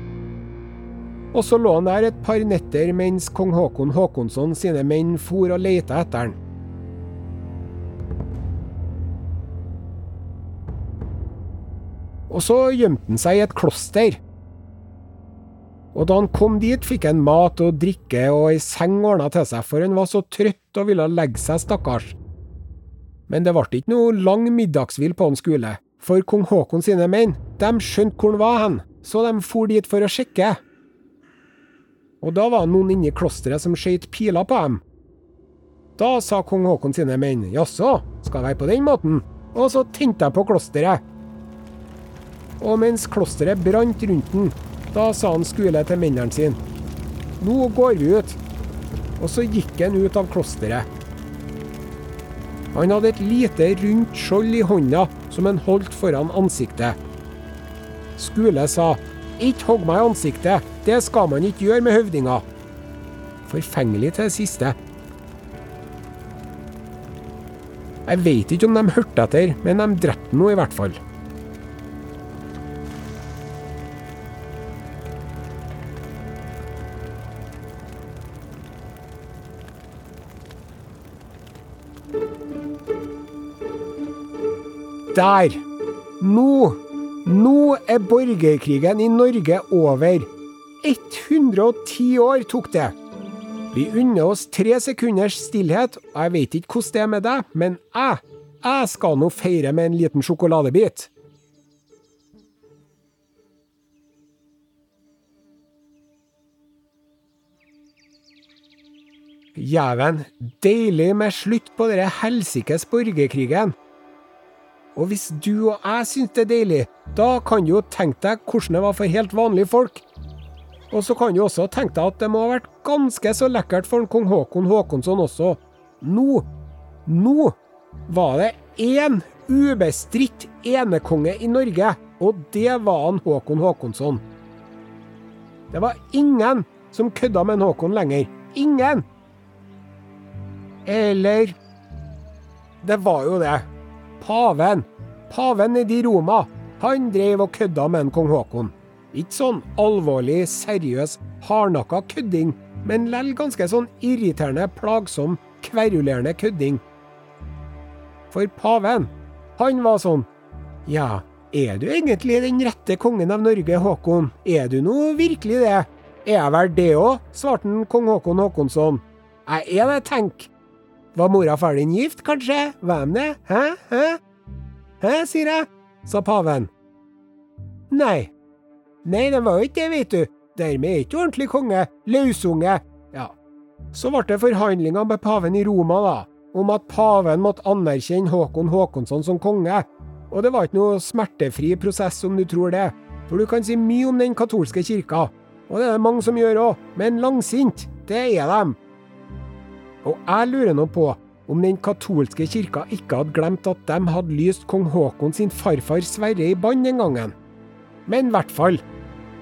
Og så lå han der et par netter mens kong Håkon Håkonsson sine menn for og leita etter han. Og så gjemte han seg i et kloster. Og da han kom dit, fikk han mat og drikke og ei seng ordna til seg, for han var så trøtt og ville legge seg, stakkars. Men det ble ikke noe lang middagshvil på han skole, for kong Håkon sine menn, de skjønte hvor han var hen, så de for dit for å sjekke. Og da var det noen inne i klosteret som skjøt piler på dem. Da sa kong Håkon sine menn, jaså, skal det være på den måten? Og så tente jeg på klosteret. Og mens klosteret brant rundt den, da sa han Skule til mennene sine, nå går vi ut. Og så gikk han ut av klosteret. Han hadde et lite, rundt skjold i hånda som han holdt foran ansiktet. Skule sa, ikke hogg meg i ansiktet, det skal man ikke gjøre med høvdinger. Forfengelig til det siste. Jeg veit ikke om de hørte etter, men de drepte nå i hvert fall. Der! Nå! Nå er borgerkrigen i Norge over. 110 år tok det. Vi unner oss tre sekunders stillhet, og jeg vet ikke hvordan det er med deg, men jeg, jeg skal nå feire med en liten sjokoladebit. Jæven, deilig med slutt på denne helsikes borgerkrigen. Og hvis du og jeg syns det er deilig, da kan du jo tenke deg hvordan det var for helt vanlige folk. Og så kan du også tenke deg at det må ha vært ganske så lekkert for kong Håkon Håkonsson også. Nå, nå var det én ubestridt enekonge i Norge, og det var han Håkon Håkonsson. Det var ingen som kødda med en Håkon lenger. Ingen! Eller Det var jo det. Paven. Paven i Roma. Han drev og kødda med en kong Haakon. Ikke sånn alvorlig, seriøs, hardnakka kødding, men lell ganske sånn irriterende, plagsom, kverulerende kødding. For paven, han var sånn Ja, er du egentlig den rette kongen av Norge, Håkon? Er du nå virkelig det? Er jeg vel det òg? svarte kong Håkon Håkonsson. Jeg er det, tenk. Var mora og far din gift, kanskje? Hvem det? Hæ? Hæ? Hæ, sier jeg, sa paven. Nei. Nei, den var jo ikke det, vet du. Dermed er ikke ordentlig konge. Løsunge. Ja. Så ble det forhandlinger med paven i Roma, da, om at paven måtte anerkjenne Håkon Håkonsson som konge. Og det var ikke noe smertefri prosess, om du tror det. For du kan si mye om den katolske kirka, og det er det mange som gjør òg, men langsint, det er dem. Og jeg lurer nå på om den katolske kirka ikke hadde glemt at de hadde lyst kong Haakon sin farfar Sverre i bann den gangen. Men i hvert fall.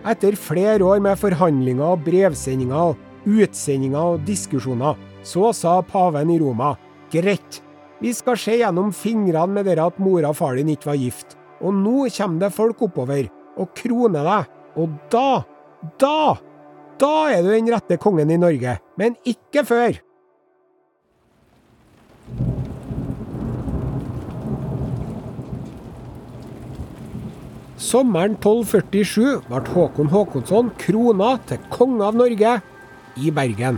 Etter flere år med forhandlinger og brevsendinger, utsendinger og diskusjoner, så sa paven i Roma greit, vi skal se gjennom fingrene med dere at mora og far din ikke var gift. Og nå kommer det folk oppover og kroner deg. Og da, da, da er du den rette kongen i Norge. Men ikke før. Sommeren 1247 ble Håkon Håkonsson krona til konge av Norge i Bergen.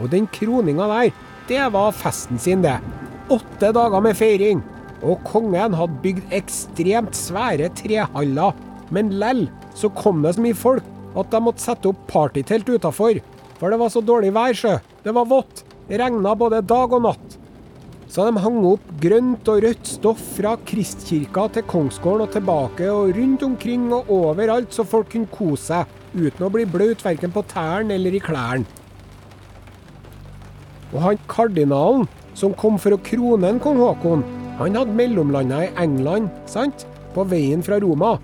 Og den kroninga der, det var festen sin, det. Åtte dager med feiring. Og kongen hadde bygd ekstremt svære trehaller. Men lell så kom det så mye folk at de måtte sette opp partytelt utafor. For det var så dårlig vær, sjø. Det var vått. Regna både dag og natt. Så de hang opp grønt og rødt stoff fra Kristkirka til Kongsgården og tilbake, og rundt omkring og overalt, så folk kunne kose seg uten å bli bløt verken på tærne eller i klærne. Og han kardinalen som kom for å krone en kong Haakon, han hadde mellomlanda i England, sant? På veien fra Roma.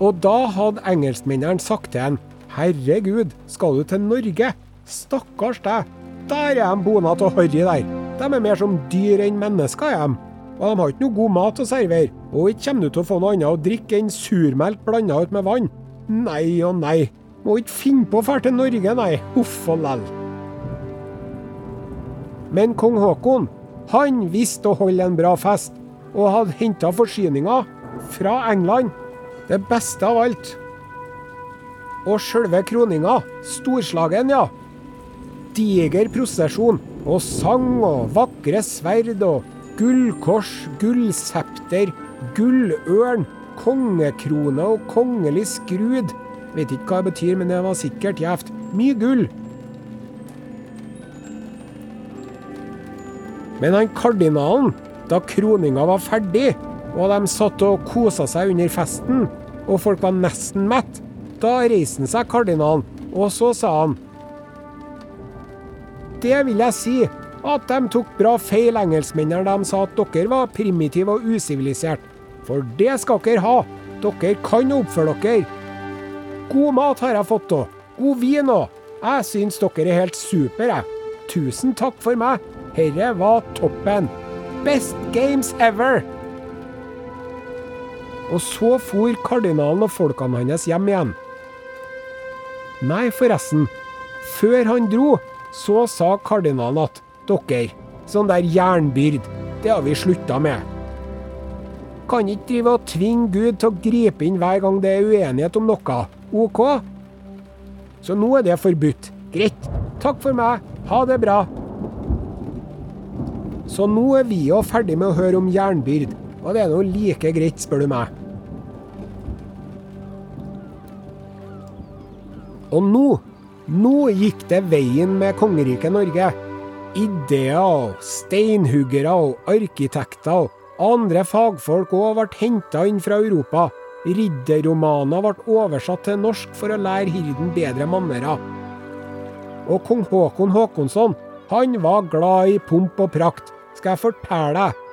Og da hadde engelskmennene sagt til han Herregud, skal du til Norge? Stakkars deg. Der er de bonat og harry der. De er mer som dyr enn mennesker, er de. Og de har ikke noe god mat å servere. Og ikke kommer du til å få noe annet å drikke enn surmelk blanda ut med vann. Nei og nei. Må ikke finne på å dra til Norge, nei. Huff og lell. Men kong Haakon, han visste å holde en bra fest, og hadde henta forsyninger fra England. Det beste av alt. Og sjølve kroninga, storslagen, ja. Diger prosesjon, og sang og vakre sverd og gullkors, gullsepter, gullørn, kongekrone og kongelig skrud. Vet ikke hva det betyr, men det var sikkert gjevt. Mye gull. Men han kardinalen, da kroninga var ferdig, og de satt og kosa seg under festen, og folk var nesten mett, da reiste han seg, kardinalen, og så sa han Det vil jeg si, at de tok bra feil, engelskmennene, de sa at dere var primitive og usivilisert. For det skal dere ha. Dere kan oppføre dere. God mat har jeg fått òg. God vin òg. Jeg syns dere er helt super. Tusen takk for meg. Herre var toppen. Best games ever! Og så for kardinalen og folkene hans hjem igjen. Nei, forresten. Før han dro, så sa kardinalen at dere, sånn der jernbyrd, det har vi slutta med. Kan ikke drive og tvinge Gud til å gripe inn hver gang det er uenighet om noe. OK? Så nå er det forbudt. Greit. Takk for meg. Ha det bra. Så nå er vi jo ferdig med å høre om jernbyrd, og det er nå like greit, spør du meg. Og nå, nå gikk det veien med kongeriket Norge. Ideer steinhuggere arkitekter og andre fagfolk òg ble henta inn fra Europa. Ridderromaner ble oversatt til norsk for å lære hirden bedre mannerer. Og kong Håkon Håkonsson, han var glad i pomp og prakt, skal jeg fortelle deg.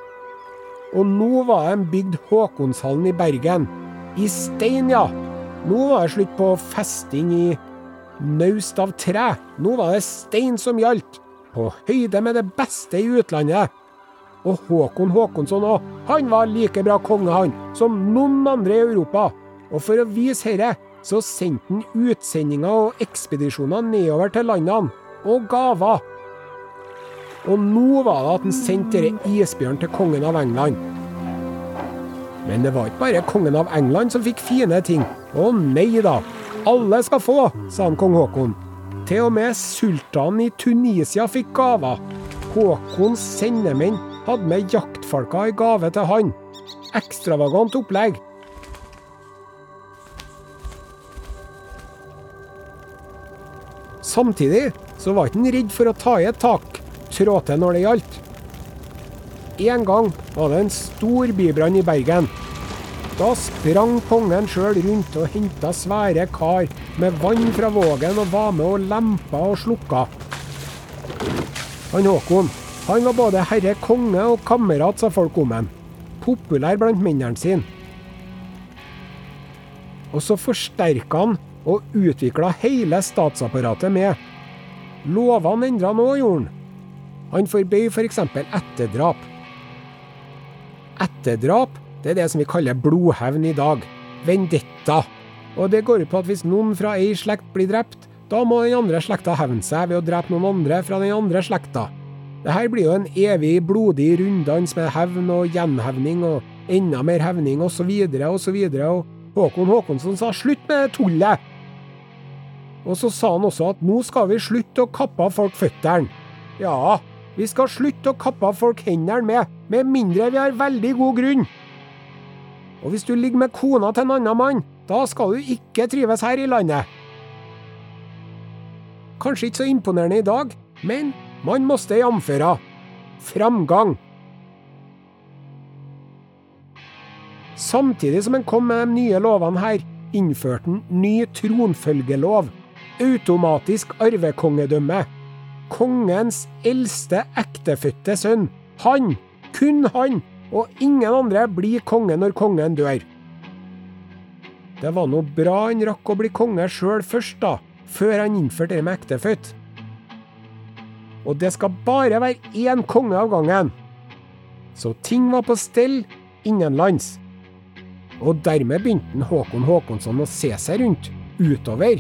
Og nå var de bygd Håkonshallen i Bergen. I stein, ja. Nå var det slutt på festing i naust av tre. Nå var det stein som gjaldt. På høyde med det beste i utlandet. Og Håkon Håkonsson òg, han var like bra konge, han, som noen andre i Europa. Og for å vise herre, så sendte han utsendinger og ekspedisjoner nedover til landene, og gaver. Og nå var det at han sendte denne isbjørnen til kongen av England. Men det var ikke bare kongen av England som fikk fine ting. Å nei da, alle skal få, sa han kong Haakon. Til og med sultanen i Tunisia fikk gaver. Håkons sendemenn hadde med jaktfalker i gave til han. Ekstravagant opplegg. Samtidig så var han redd for å ta i et tak, trå til når det gjaldt. En gang var det en stor bybrann i Bergen. Da sprang kongen sjøl rundt og henta svære kar med vann fra vågen og var med og lempa og slukka. Han Håkon han var både herre konge og kamerat, sa folk om han. Populær blant mennene sine. Og så forsterka han og utvikla hele statsapparatet med. Lovene endra nå, gjorde han. Han forbød f.eks. For etterdrap. Etterdrap det er det som vi kaller blodhevn i dag. Vendetta. Og det går ut på at hvis noen fra ei slekt blir drept, da må den andre slekta hevne seg ved å drepe noen andre fra den andre slekta. Dette blir jo en evig blodig runddans med hevn og gjenhevning og enda mer hevning osv. osv. Og Håkon Håkonsson sa slutt med tullet! Og så sa han også at nå skal vi slutte å kappe av folk føttene. Ja, vi skal slutte å kappe av folk hendene med, med mindre vi har veldig god grunn. Og hvis du ligger med kona til en annen mann, da skal du ikke trives her i landet. Kanskje ikke så imponerende i dag, men man måste jamføre. Framgang. Samtidig som en kom med de nye lovene her, innførte han ny tronfølgelov. Automatisk arvekongedømme. Kongens eldste ektefødte sønn. Han, kun han, og ingen andre blir konge når kongen dør. Det var nå bra han rakk å bli konge sjøl først, da, før han innførte det med ektefødt. Og det skal bare være én konge av gangen. Så ting var på stell innenlands. Og dermed begynte Håkon Håkonsson å se seg rundt, utover.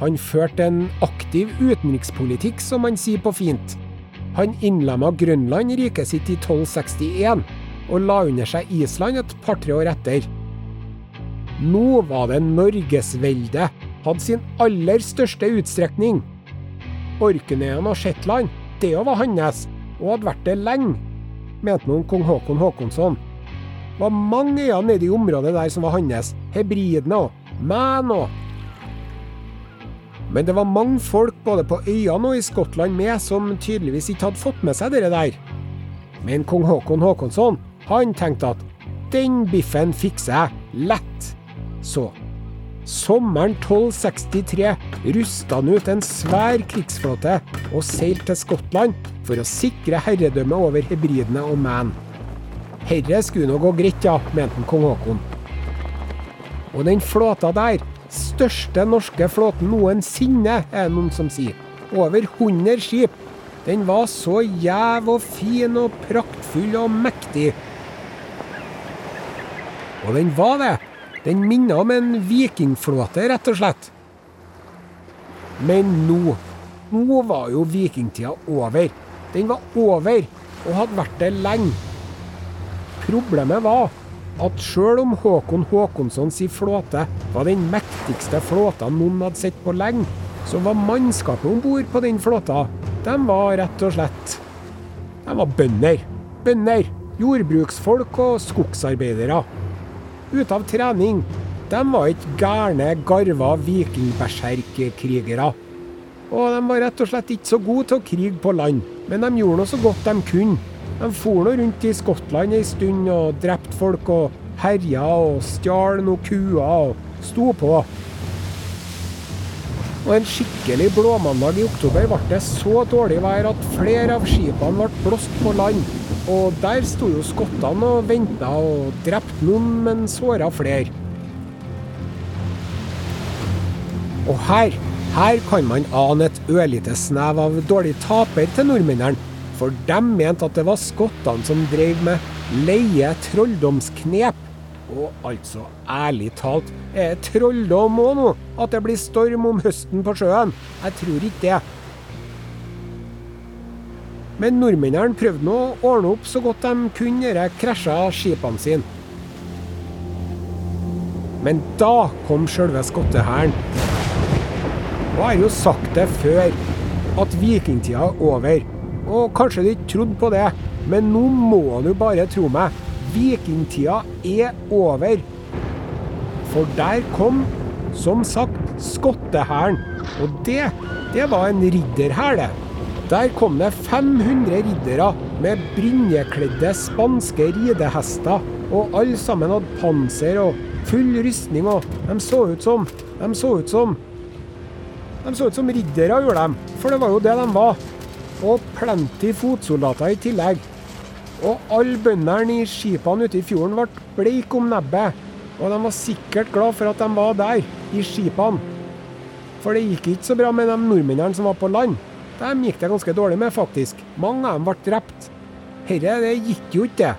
Han førte en aktiv utenrikspolitikk, som man sier på fint. Han innlemma Grønland i riket sitt i 1261, og la under seg Island et par-tre år etter. Nå var det Norgesveldet hadde sin aller største utstrekning. Orknøyene og Shetland, det var hans, og hadde vært det lenge, mente noen kong Håkon Håkonsson var mange øyer nede i området der som var hans. Hebridene og Mæn og Men det var mange folk både på øyene og i Skottland med som tydeligvis ikke hadde fått med seg det der. Men kong Håkon Håkonsson, han tenkte at den biffen fikser jeg lett. Så Sommeren 1263 rusta han ut en svær krigsflåte og seilte til Skottland for å sikre herredømmet over hebridene og Man. Herre skulle nå gå greit, ja, mente kong Haakon. Og den flåta der, største norske flåten noensinne, er det noen som sier. Over 100 skip. Den var så jæv og fin og praktfull og mektig. Og den var det. Den minnet om en vikingflåte, rett og slett. Men nå Nå var jo vikingtida over. Den var over, og hadde vært det lenge. Problemet var at sjøl om Håkon Håkonssons flåte var den mektigste flåta noen hadde sett på lenge, så var mannskapet om bord på den flåta de var rett og slett De var bønder. Bønder. Jordbruksfolk og skogsarbeidere. Ute av trening. De var ikke gærne, garva vikingberserkkrigere. Og de var rett og slett ikke så gode til å krige på land, men de gjorde nå så godt de kunne. De for nå rundt i Skottland ei stund og drepte folk og herja og stjal noen kuer og sto på. Og En skikkelig blåmandag i oktober ble det så dårlig vær at flere av skipene ble blåst på land. Og der sto jo skottene og venta og drepte noen, men såra flere. Og her, her kan man ane et ørlite snev av dårlig taper til nordmennene. For de mente at det var skottene som drev med leie trolldomsknep. Og altså, ærlig talt, er trolldom òg nå? At det blir storm om høsten på sjøen? Jeg tror ikke det. Men nordmennene prøvde nå å ordne opp så godt de kunne de krasja skipene sine. Men da kom sjølve skottehæren. Og jeg har jo sagt det før, at vikingtida er over. Og kanskje du ikke trodde på det, men nå må du bare tro meg. Vikingtida er over. For der kom, som sagt, skottehæren. Og det, det var en ridderhær, det. Der kom det 500 riddere med brynjekledde spanske ridehester. Og alle sammen hadde panser og full rustning, og de så ut som De så ut som De så ut som riddere, gjorde de. For det var jo det de var og plenty fotsoldater i tillegg. Og alle bøndene i skipene ute i fjorden ble bleike om nebbet. Og de var sikkert glad for at de var der, i skipene. For det gikk ikke så bra med de nordmennene som var på land. Dem gikk det ganske dårlig med, faktisk. Mange av dem ble drept. Herre, det gikk jo ikke,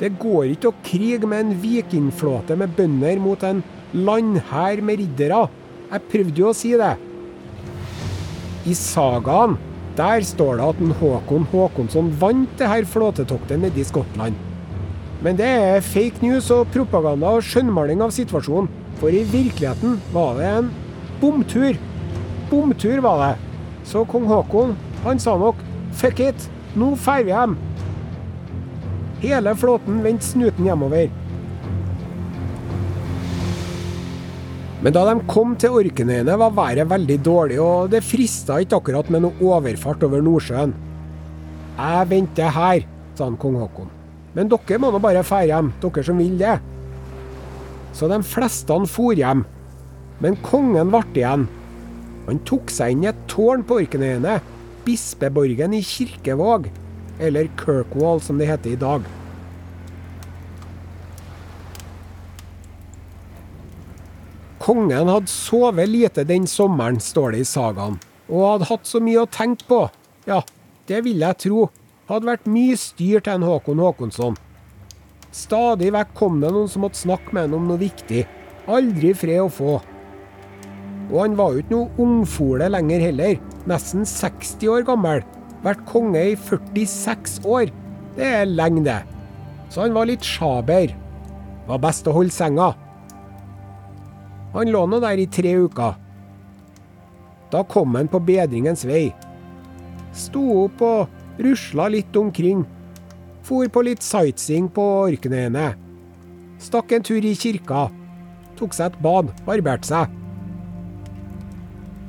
det. Går ikke å krige med en vikingflåte med bønder mot en landhær med riddere. Jeg prøvde jo å si det. I sagaen der står det at en Håkon Håkonsson vant det her flåtetoktet nede i Skottland. Men det er fake news og propaganda og skjønnmaling av situasjonen. For i virkeligheten var det en bomtur. Bomtur var det. Så kong Håkon, han sa nok fuck it, nå drar vi hjem. Hele flåten vendte snuten hjemover. Men da de kom til Orknøyene, var været veldig dårlig, og det frista ikke akkurat med noe overfart over Nordsjøen. Jeg venter her, sa han kong Haakon. Men dere må nå bare dra hjem, dere som vil det. Så de fleste for hjem. Men kongen ble igjen. Han tok seg inn i et tårn på Orknøyene, bispeborgen i Kirkevåg, eller Kirkwall som det heter i dag. Kongen hadde sovet lite den sommeren, står det i sagaen, og hadde hatt så mye å tenke på. Ja, det vil jeg tro. Hadde vært mye styr til en Håkon Håkonsson. Stadig vekk kom det noen som måtte snakke med ham om noe viktig. Aldri fred å få. Og han var jo ikke noe ungfole lenger heller. Nesten 60 år gammel. Vært konge i 46 år. Det er lenge, det. Så han var litt sjaber. Var best å holde senga. Han lå nå der i tre uker. Da kom han på bedringens vei. Sto opp og rusla litt omkring. For på litt sightseeing på Orknøyene. Stakk en tur i kirka. Tok seg et bad, barberte seg.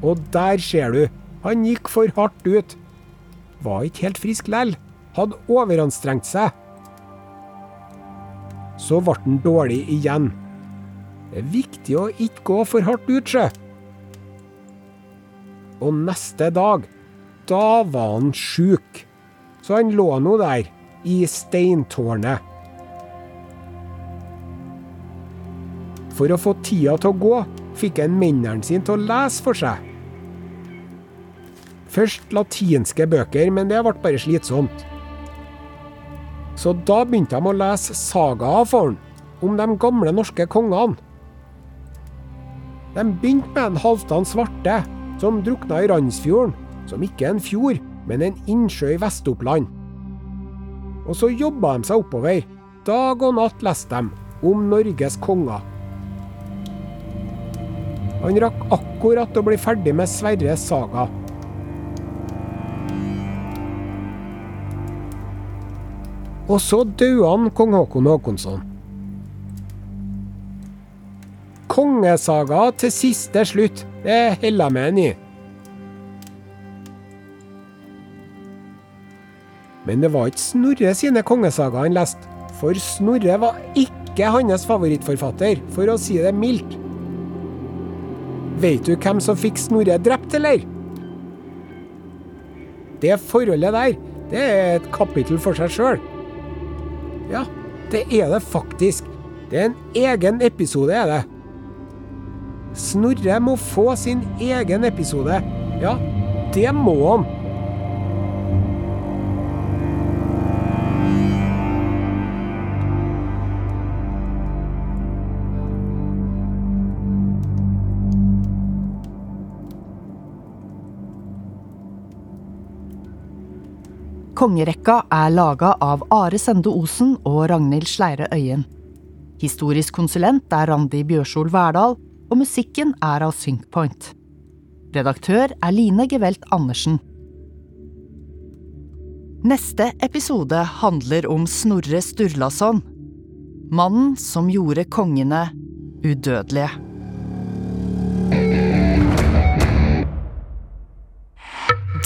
Og der ser du, han gikk for hardt ut. Var ikke helt frisk lell. Hadde overanstrengt seg. Så ble han dårlig igjen. Det er viktig å ikke gå for hardt ut, sjø. Og neste dag, da var han sjuk. Så han lå nå der, i steintårnet. For å få tida til å gå, fikk han mennene sine til å lese for seg. Først latinske bøker, men det ble bare slitsomt. Så da begynte de å lese sagaer for han, om de gamle norske kongene. De begynte med en Halvdan Svarte, som drukna i Randsfjorden, som ikke er en fjord, men en innsjø i Vest-Oppland. Og så jobba de seg oppover. Dag og natt leste de om Norges konger. Han rakk akkurat å bli ferdig med Sverres saga. Og så døde han, kong Håkon Håkonsson. kongesaga til siste slutt. Det holder jeg med en i. Men det var ikke Snorre sine kongesagaer han leste, for Snorre var ikke hans favorittforfatter, for å si det mildt. Vet du hvem som fikk Snorre drept, eller? Det forholdet der, det er et kapittel for seg sjøl. Ja, det er det faktisk. Det er en egen episode, er det. Snorre må få sin egen episode. Ja, det må han. Kongerekka er laga av Are Sende Osen og Ragnhild Sleire Øyen. Historisk konsulent er Randi Bjørsol Verdal, og musikken er av Synkpoint. Redaktør er Line Gevelt Andersen. Neste episode handler om Snorre Sturlason. Mannen som gjorde kongene udødelige.